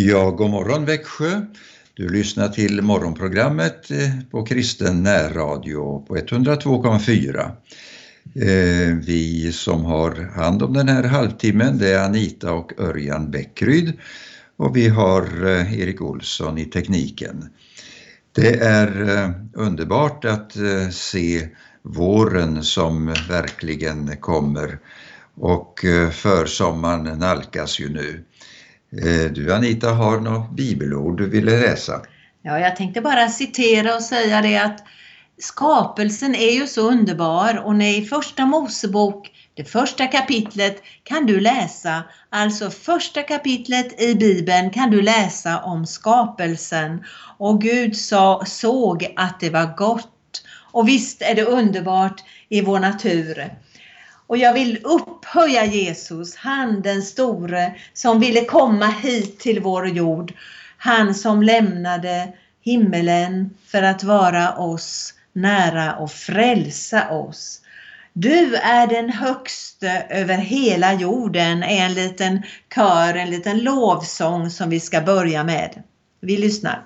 Ja, god morgon Växjö. Du lyssnar till morgonprogrammet eh, på Kristen närradio på 102,4. Eh, vi som har hand om den här halvtimmen det är Anita och Örjan Bäckryd och vi har eh, Erik Olsson i tekniken. Det är underbart att se våren som verkligen kommer och försommaren nalkas ju nu. Eh, du Anita har något bibelord du ville läsa. Ja, jag tänkte bara citera och säga det att skapelsen är ju så underbar och i första Mosebok, det första kapitlet kan du läsa, alltså första kapitlet i Bibeln kan du läsa om skapelsen och Gud sa, såg att det var gott. Och visst är det underbart i vår natur. Och jag vill upphöja Jesus, han den store som ville komma hit till vår jord. Han som lämnade himmelen för att vara oss nära och frälsa oss. Du är den högste över hela jorden är en liten kör, en liten lovsång som vi ska börja med. Vi lyssnar.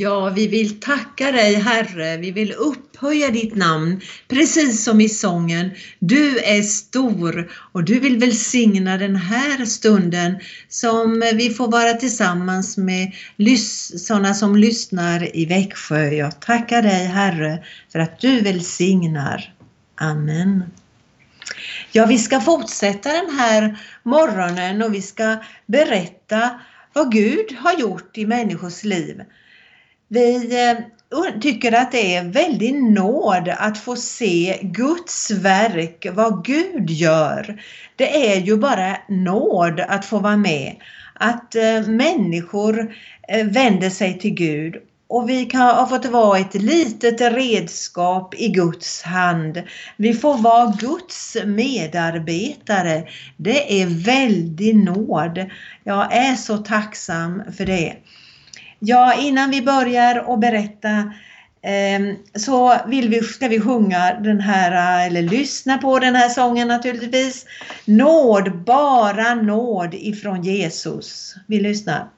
Ja, vi vill tacka dig Herre, vi vill upphöja ditt namn, precis som i sången. Du är stor och du vill välsigna den här stunden som vi får vara tillsammans med sådana som lyssnar i Växjö. Jag tackar dig Herre för att du välsignar. Amen. Ja, vi ska fortsätta den här morgonen och vi ska berätta vad Gud har gjort i människors liv. Vi eh, tycker att det är väldigt nåd att få se Guds verk, vad Gud gör. Det är ju bara nåd att få vara med. Att eh, människor eh, vänder sig till Gud och vi kan, ha fått vara ett litet redskap i Guds hand. Vi får vara Guds medarbetare. Det är väldig nåd. Jag är så tacksam för det. Ja, innan vi börjar och berätta eh, så vill vi, ska vi sjunga den här, eller lyssna på den här sången naturligtvis. Nåd, bara nåd ifrån Jesus. Vi lyssnar.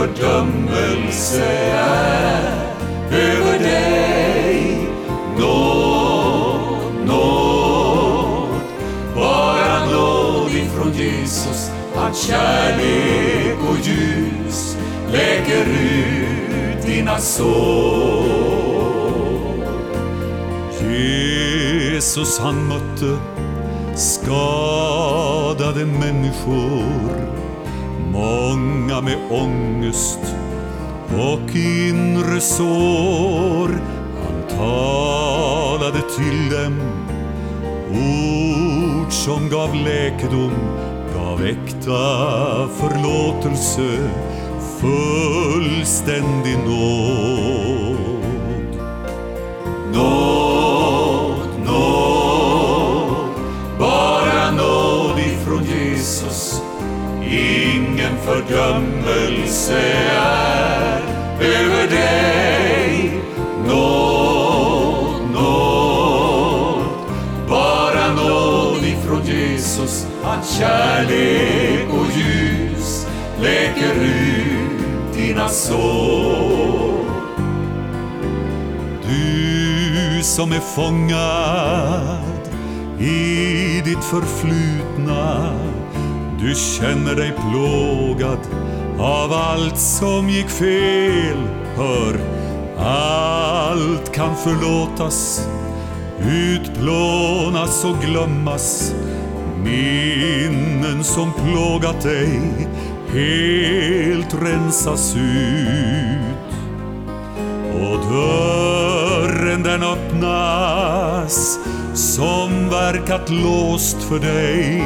Fördömelse är över dig. Nåd, nåd, bara nåd ifrån Jesus. Hans kärlek och ljus läker ut dina sår. Jesus han mötte skadade människor Många med ångest och inre sår. Han talade till dem ord som gav läkedom, gav äkta förlåtelse, fullständig nåd. Nåd, fördömelse är över dig. Nåd, nåd, bara nåd ifrån Jesus. att kärlek och ljus läker ut dina sår. Du som är fångad i ditt förflutna du känner dig plågad av allt som gick fel. Hör, allt kan förlåtas utplånas och glömmas. Minnen som plågat dig helt rensas ut. Och dörren den öppnas som verkat låst för dig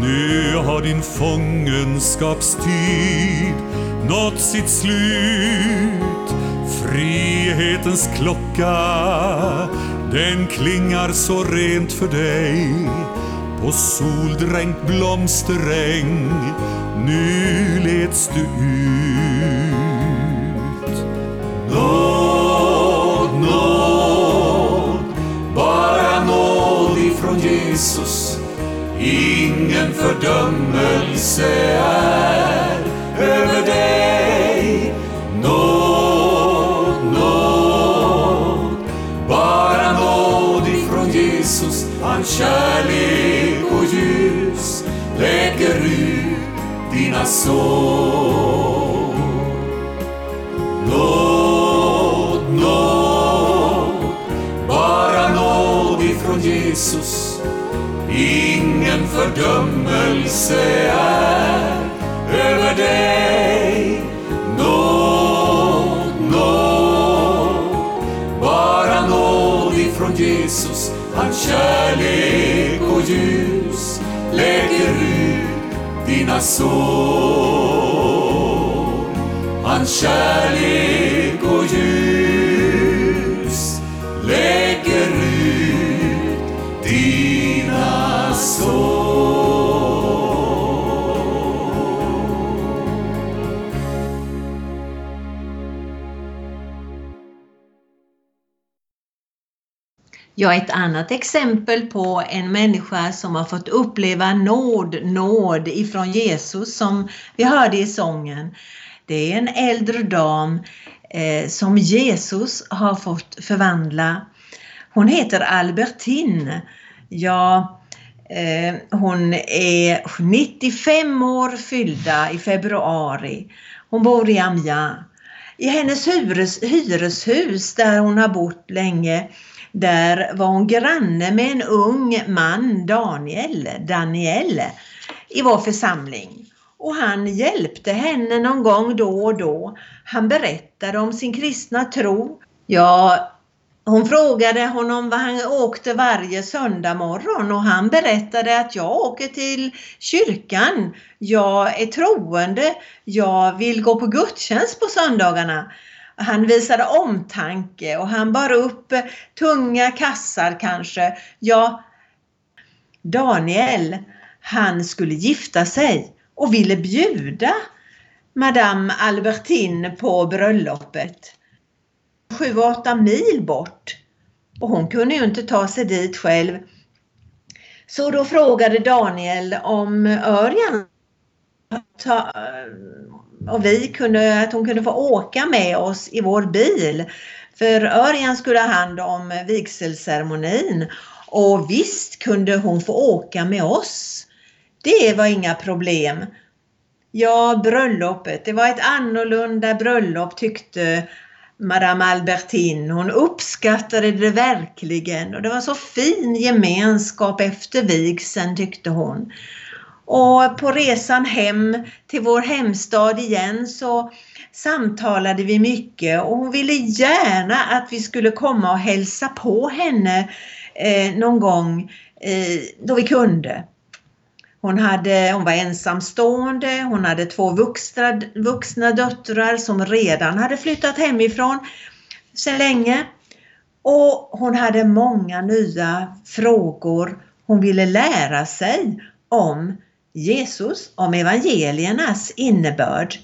nu har din fångenskapstid nått sitt slut Frihetens klocka den klingar så rent för dig på soldränkt blomsteräng nu leds du ut. Nåd, nåd, bara nåd ifrån Jesus. Ingen fördömelse är över dig. Nåd, nåd, bara nåd ifrån Jesus. Hans kärlek och ljus läker ut dina sår. Nåd, nåd, bara nåd ifrån Jesus. Ingen fördömelse är över dig. Nåd, nåd, bara nåd ifrån Jesus. Hans kärlek och ljus läker ut dina sår. Hans kärlek och ljus Ja, ett annat exempel på en människa som har fått uppleva nåd, nåd ifrån Jesus som vi hörde i sången. Det är en äldre dam eh, som Jesus har fått förvandla. Hon heter Albertine. Ja, eh, hon är 95 år fyllda i februari. Hon bor i Amiens. I hennes hyres, hyreshus där hon har bott länge där var hon granne med en ung man, Daniel, Daniel, i vår församling. Och han hjälpte henne någon gång då och då. Han berättade om sin kristna tro. Ja, hon frågade honom vad han åkte varje söndag morgon och han berättade att jag åker till kyrkan. Jag är troende. Jag vill gå på gudstjänst på söndagarna. Han visade omtanke och han bar upp tunga kassar kanske. Ja, Daniel, han skulle gifta sig och ville bjuda Madame Albertine på bröllopet. Sju, åtta mil bort. Och hon kunde ju inte ta sig dit själv. Så då frågade Daniel om Örjan och vi kunde, att hon kunde få åka med oss i vår bil. För Örjan skulle ha hand om vigselceremonin och visst kunde hon få åka med oss. Det var inga problem. Ja, bröllopet, det var ett annorlunda bröllop tyckte Madame Albertine. Hon uppskattade det verkligen och det var så fin gemenskap efter vigseln tyckte hon. Och på resan hem till vår hemstad igen så samtalade vi mycket och hon ville gärna att vi skulle komma och hälsa på henne eh, någon gång eh, då vi kunde. Hon, hade, hon var ensamstående, hon hade två vuxna, vuxna döttrar som redan hade flyttat hemifrån sedan länge. Och hon hade många nya frågor hon ville lära sig om Jesus, om evangeliernas innebörd.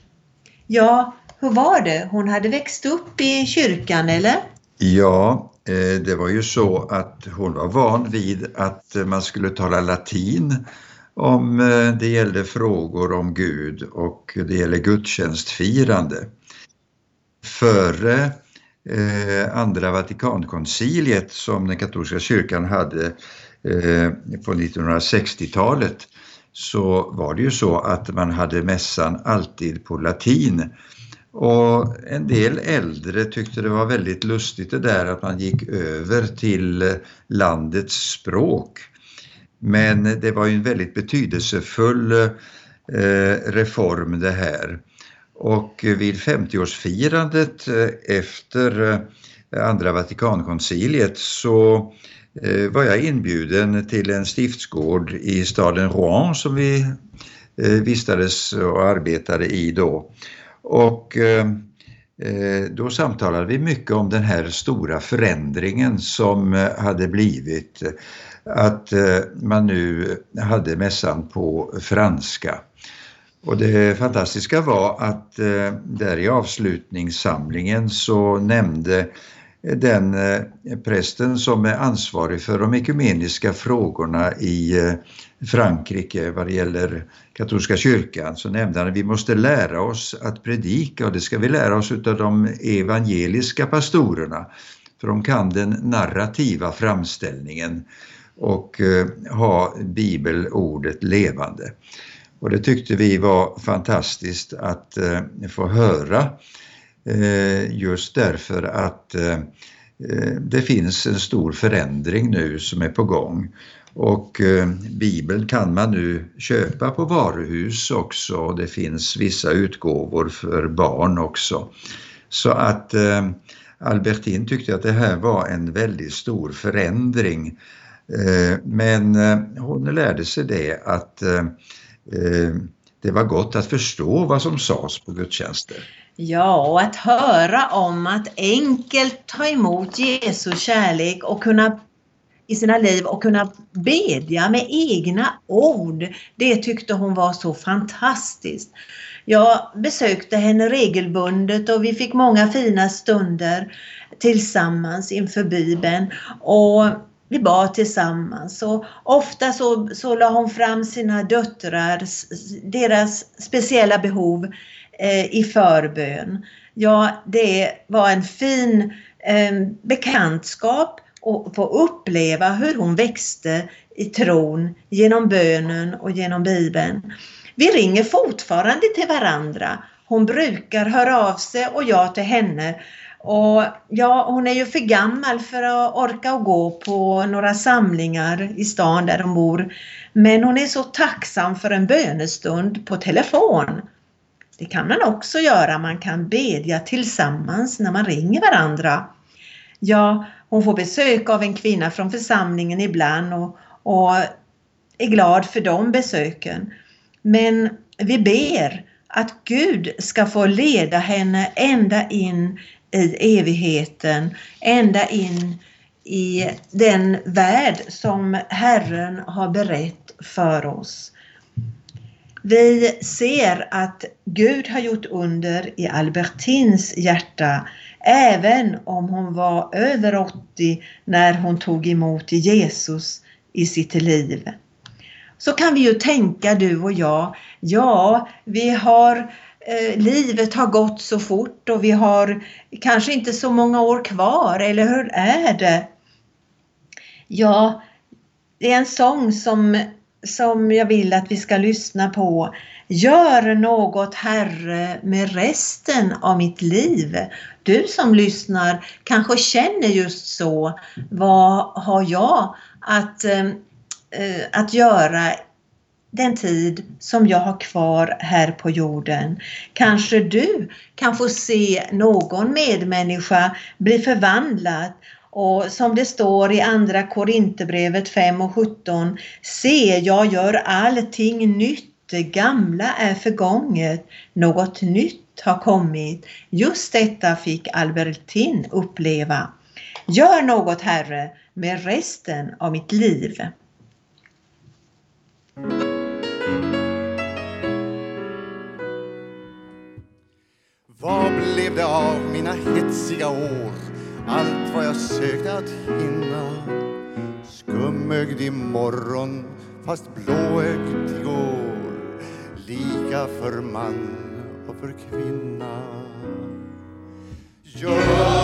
Ja, hur var det? Hon hade växt upp i kyrkan eller? Ja, eh, det var ju så att hon var van vid att eh, man skulle tala latin om eh, det gällde frågor om Gud och det gäller gudstjänstfirande. Före andra Vatikankonciliet som den katolska kyrkan hade på 1960-talet så var det ju så att man hade mässan alltid på latin Och en del äldre tyckte det var väldigt lustigt det där att man gick över till landets språk. Men det var ju en väldigt betydelsefull eh, reform det här. Och vid 50-årsfirandet eh, efter eh, andra Vatikankonciliet så Eh, var jag inbjuden till en stiftsgård i staden Rouen som vi eh, vistades och arbetade i då. Och eh, då samtalade vi mycket om den här stora förändringen som hade blivit att man nu hade mässan på franska. Och det fantastiska var att där i avslutningssamlingen så nämnde den eh, prästen som är ansvarig för de ekumeniska frågorna i eh, Frankrike vad det gäller katolska kyrkan så nämnde han att vi måste lära oss att predika och det ska vi lära oss av de evangeliska pastorerna för de kan den narrativa framställningen och eh, ha bibelordet levande. Och det tyckte vi var fantastiskt att få höra Eh, just därför att eh, eh, det finns en stor förändring nu som är på gång. Och Bibeln kan man nu köpa på varuhus också och det finns vissa utgåvor för barn också. Så att Albertin tyckte att det här var en väldigt stor förändring men hon lärde sig det att det var gott att förstå vad som sades på gudstjänster. Ja, och att höra om att enkelt ta emot Jesu kärlek och kunna i sina liv och kunna bedja med egna ord. Det tyckte hon var så fantastiskt. Jag besökte henne regelbundet och vi fick många fina stunder tillsammans inför Bibeln. Och vi bad tillsammans och ofta så, så la hon fram sina döttrar, deras speciella behov eh, Eh, i förbön. Ja, det var en fin eh, bekantskap och få uppleva hur hon växte i tron genom bönen och genom Bibeln. Vi ringer fortfarande till varandra. Hon brukar höra av sig och jag till henne och ja, hon är ju för gammal för att orka och gå på några samlingar i stan där hon bor. Men hon är så tacksam för en bönestund på telefon. Det kan man också göra. Man kan bedja tillsammans när man ringer varandra. Ja, hon får besök av en kvinna från församlingen ibland och, och är glad för de besöken. Men vi ber att Gud ska få leda henne ända in i evigheten, ända in i den värld som Herren har berett för oss. Vi ser att Gud har gjort under i Albertins hjärta även om hon var över 80 när hon tog emot Jesus i sitt liv. Så kan vi ju tänka du och jag, ja vi har Eh, livet har gått så fort och vi har kanske inte så många år kvar, eller hur är det? Ja, det är en sång som, som jag vill att vi ska lyssna på. Gör något Herre med resten av mitt liv. Du som lyssnar kanske känner just så. Vad har jag att, eh, eh att göra den tid som jag har kvar här på jorden. Kanske du kan få se någon medmänniska bli förvandlad och som det står i andra Korinthierbrevet 5 och 17. Se, jag gör allting nytt. Det gamla är förgånget. Något nytt har kommit. Just detta fick Albertin uppleva. Gör något Herre med resten av mitt liv. Vad blev det av mina hetsiga år? Allt vad jag sökte att hinna. Skummögd i morgon fast blåögd igår. Lika för man och för kvinna. Gör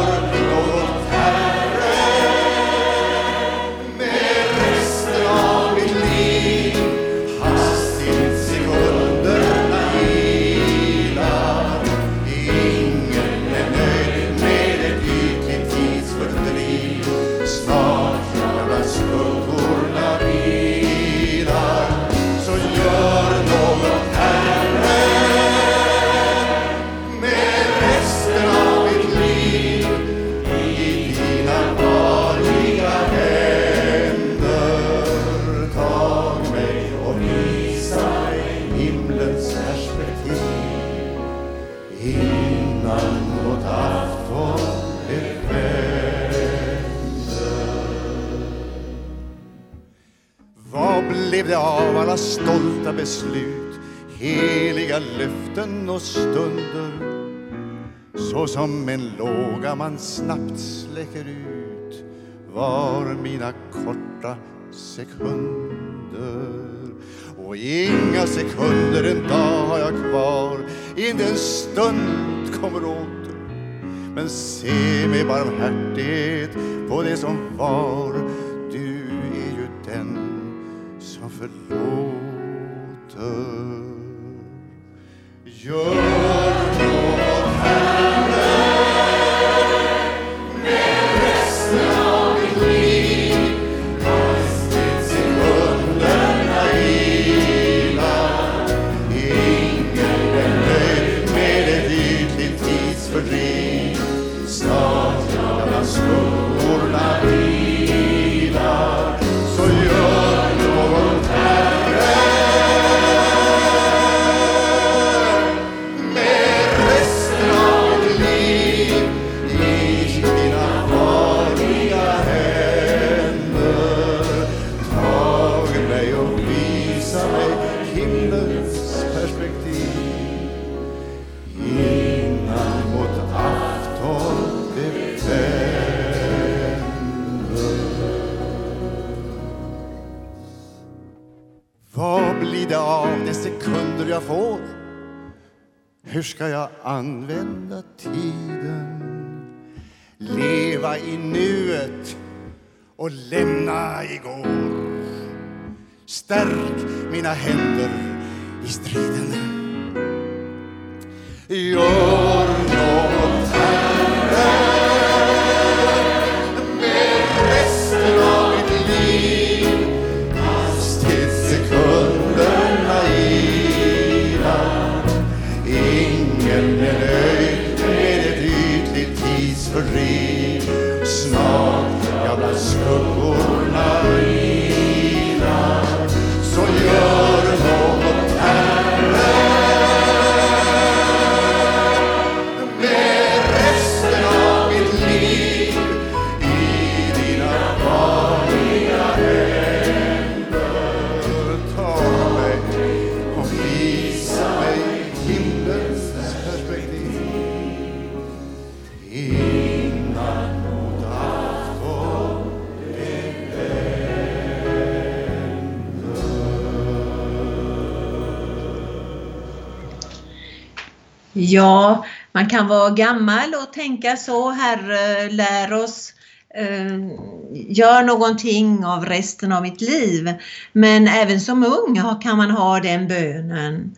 stunder? Så som en låga man snabbt släcker ut var mina korta sekunder. Och inga sekunder en dag har jag kvar, inte en stund kommer åter. Men se med barmhärtighet på det som var, du är ju den som förlåter. Gör använda tiden? Leva i nuet och lämna igår. Stärk mina händer i striden. Jag man kan vara gammal och tänka så, Herre, lär oss eh, gör någonting av resten av mitt liv. Men även som ung kan man ha den bönen.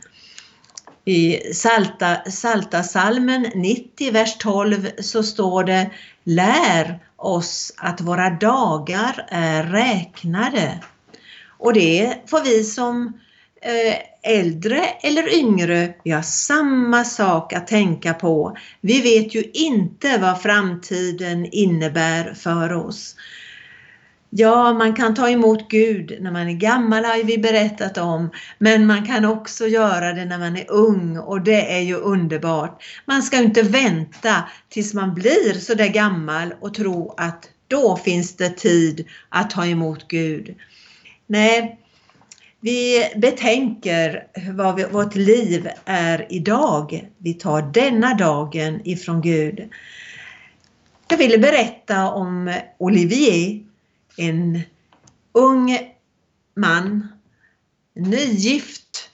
I Salta, Salta salmen 90, vers 12 så står det Lär oss att våra dagar är räknade. Och det får vi som eh, Eh, äldre eller yngre, vi har samma sak att tänka på. Vi vet ju inte vad framtiden innebär för oss. Ja, man kan ta emot Gud när man är gammal har vi berättat om, men man kan också göra det när man är ung och det är ju underbart. Man ska inte vänta tills man blir så där gammal och tro att då finns det tid att ta emot Gud. Nej, vi betänker vad vi, vårt liv är idag. Vi tar denna dagen ifrån Gud. Jag ville berätta om Olivier, en ung man, nygift,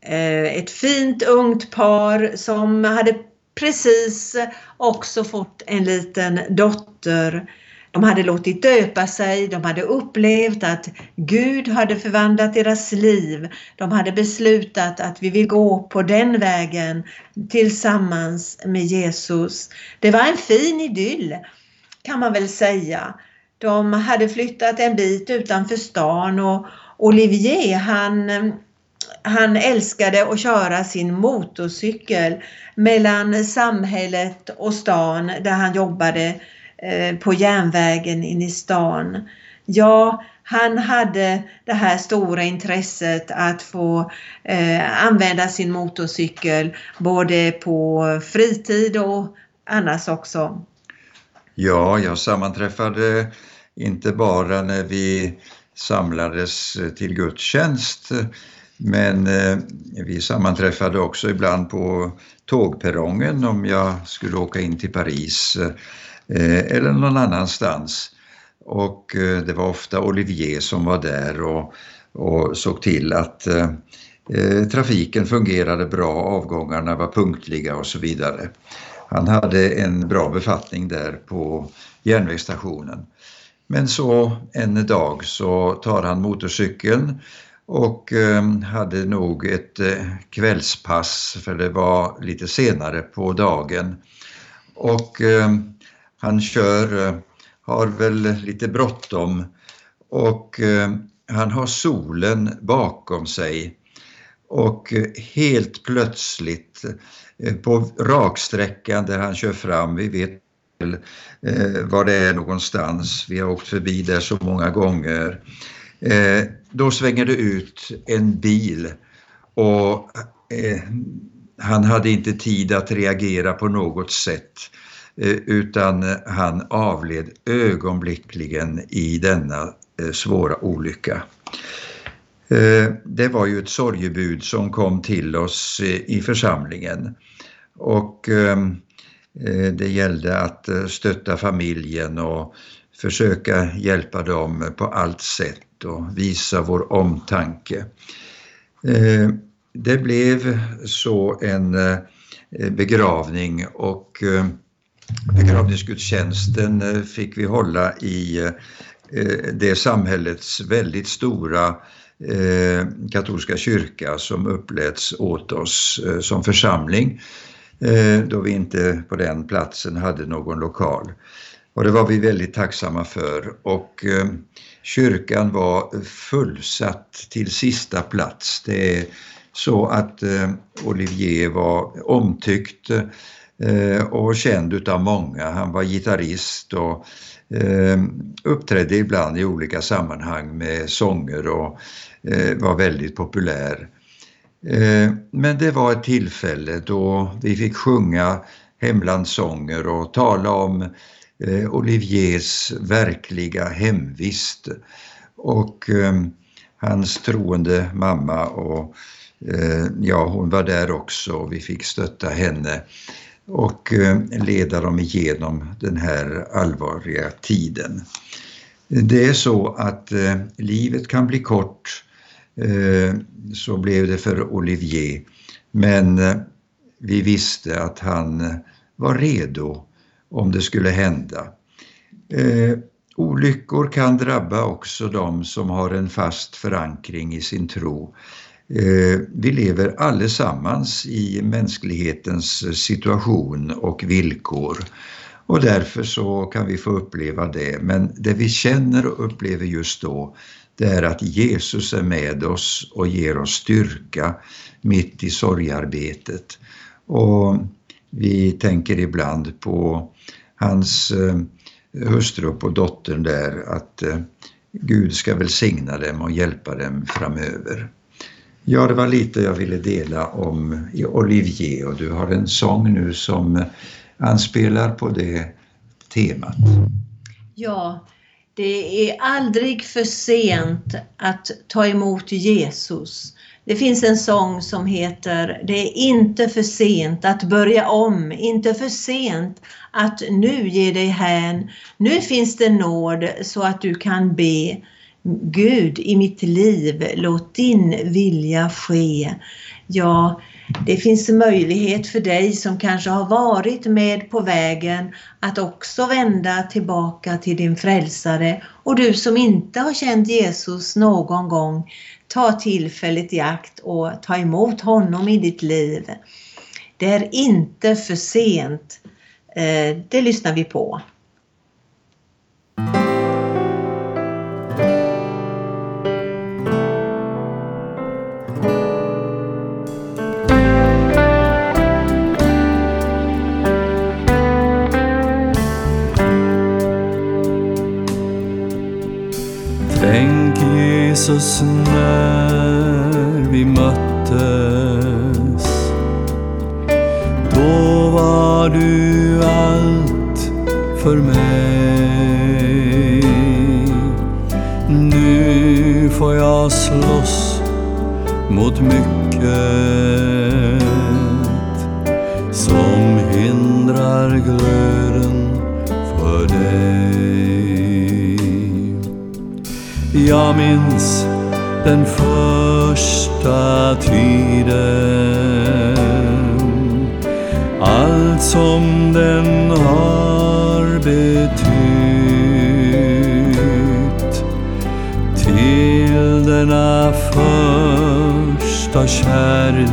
eh, ett fint ungt par som hade precis också fått en liten dotter. De hade låtit döpa sig, de hade upplevt att Gud hade förvandlat deras liv. De hade beslutat att vi vill gå på den vägen tillsammans med Jesus. Det var en fin idyll kan man väl säga. De hade flyttat en bit utanför stan och Olivier han, han älskade att köra sin motorcykel mellan samhället och stan där han jobbade Eh, på järnvägen in i stan. Ja, han hade det här stora intresset att få eh, använda sin motorcykel både på fritid och annars också. Ja, jag sammanträffade inte bara när vi samlades till gudstjänst men eh, vi sammanträffade också ibland på tågperrongen om jag skulle åka in till Paris Eh, eller någon annanstans. Och eh, det var ofta Olivier som var där och, och såg till att eh, eh, trafiken fungerade bra, avgångarna var punktliga och så vidare. Han hade en bra befattning där på järnvägsstationen. Men så en dag så tar han motorcykeln och hade nog ett kvällspass för det var lite senare på dagen. Och han kör, eh, har väl lite bråttom. Och eh, han har solen bakom sig. Och eh, helt plötsligt på raksträckan där han kör fram, vi vet var det är någonstans, vi har åkt förbi där så många gånger. Då svänger det ut en bil. Och han hade inte tid att reagera på något sätt. Eh, utan eh, han avled ögonblickligen i denna eh, svåra olycka. Det var ju ett sorgebud som kom till oss i församlingen och ehm, det gällde att stötta familjen och försöka hjälpa dem på allt sätt och visa vår omtanke. Det blev så en begravning och ehm, Mm. begravningsgudstjänsten eh, fick vi hålla i eh, det samhällets väldigt stora eh, katolska kyrka som uppläts åt oss som församling då vi inte på den platsen hade någon lokal. Och det var vi väldigt tacksamma för och kyrkan var fullsatt till sista plats. Det är så att Olivier var omtyckt Eh, och känd utav många. Han var gitarrist och eh, uppträdde ibland i olika sammanhang med sånger och eh, var väldigt populär. Men det var ett tillfälle då vi fick sjunga hemlandssånger och tala om Oliviers verkliga hemvist och hans troende mamma och ja, hon var där också och vi fick stötta henne och eh, leda dem igenom den här allvarliga tiden. Det är så att eh, livet kan bli kort Eh, så blev det för Olivier. Men eh, vi visste att han eh, var redo om det skulle hända. Olyckor kan drabba också de som har en fast förankring i sin tro. Eh, vi lever allesammans i mänsklighetens situation och villkor och därför så kan vi få uppleva det. Men det vi känner och upplever just då det är att Jesus är med oss och ger oss styrka mitt i sorgarbetet. Och vi tänker ibland på hans eh, hustru och dottern där att eh, Gud ska välsigna dem och hjälpa dem framöver. Ja, det var lite jag ville dela om Olivier och du har en sång nu som anspelar på det temat. Ja, det är aldrig för sent att ta emot Jesus. Det finns en sång som heter Det är inte för sent att börja om, inte för sent att nu ge dig hän. Nu finns det nåd så att du kan be. Gud i mitt liv, låt din vilja ske. Ja, det finns möjlighet för dig som kanske har varit med på vägen att också vända tillbaka till din frälsare och du som inte har känt Jesus någon gång, ta tillfället i akt och ta emot honom i ditt liv. Det är inte för sent. Eh, det lyssnar vi på. Betytt till denna första kärlek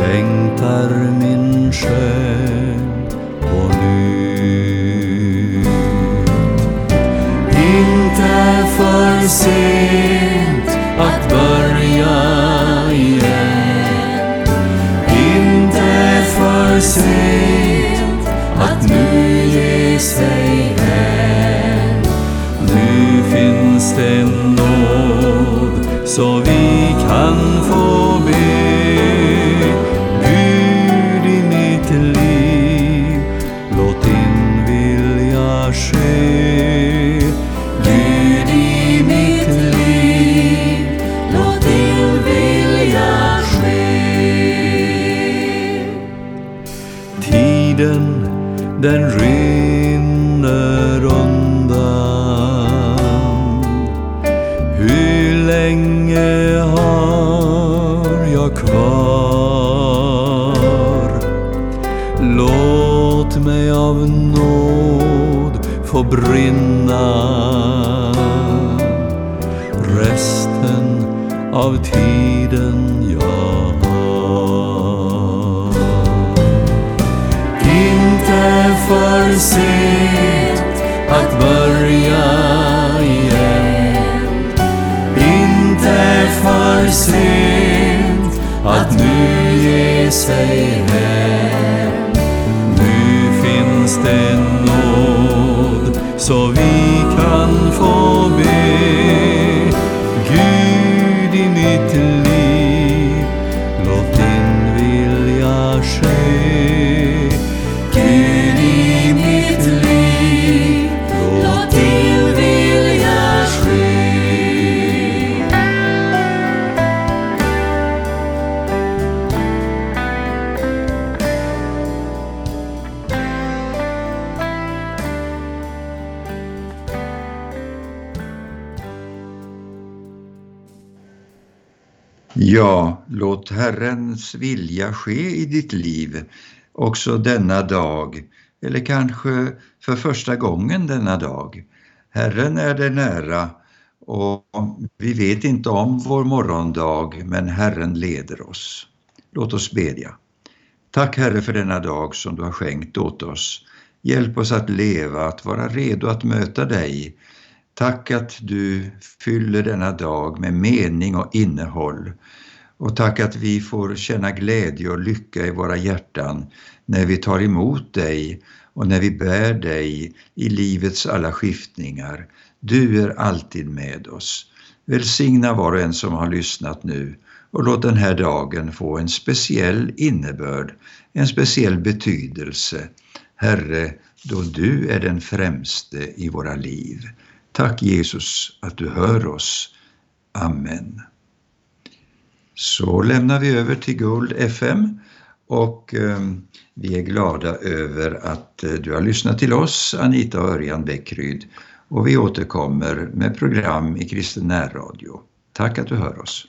längtar min själ på nytt. Inte för sent så vi kan få be. Gud i mitt liv, låt din vilja ske. Gud i mitt liv, låt din vilja ske. Tiden den rinner få brinna resten av tiden jag har. Inte för sent att börja igen. Inte för sent att nu ge sig hem. Nu finns det nåd så vi låt Herrens vilja ske i ditt liv också denna dag, eller kanske för första gången denna dag. Herren är dig nära och vi vet inte om vår morgondag, men Herren leder oss. Låt oss bedja. Tack Herre för denna dag som du har skänkt åt oss. Hjälp oss att leva, att vara redo att möta dig. Tack att du fyller denna dag med mening och innehåll. Och tack att vi får känna glädje och lycka i våra hjärtan när vi tar emot dig och när vi bär dig i livets alla skiftningar. Du är alltid med oss. Välsigna var och en som har lyssnat nu och låt den här dagen få en speciell innebörd, en speciell betydelse. Herre, då du är den främste i våra liv. Tack Jesus att du hör oss. Amen. Så lämnar vi över till Guld FM och eh, vi är glada över att eh, du har lyssnat till oss, Anita och Örjan Bäckryd. Och vi återkommer med program i Kristen närradio. Tack att du hör oss.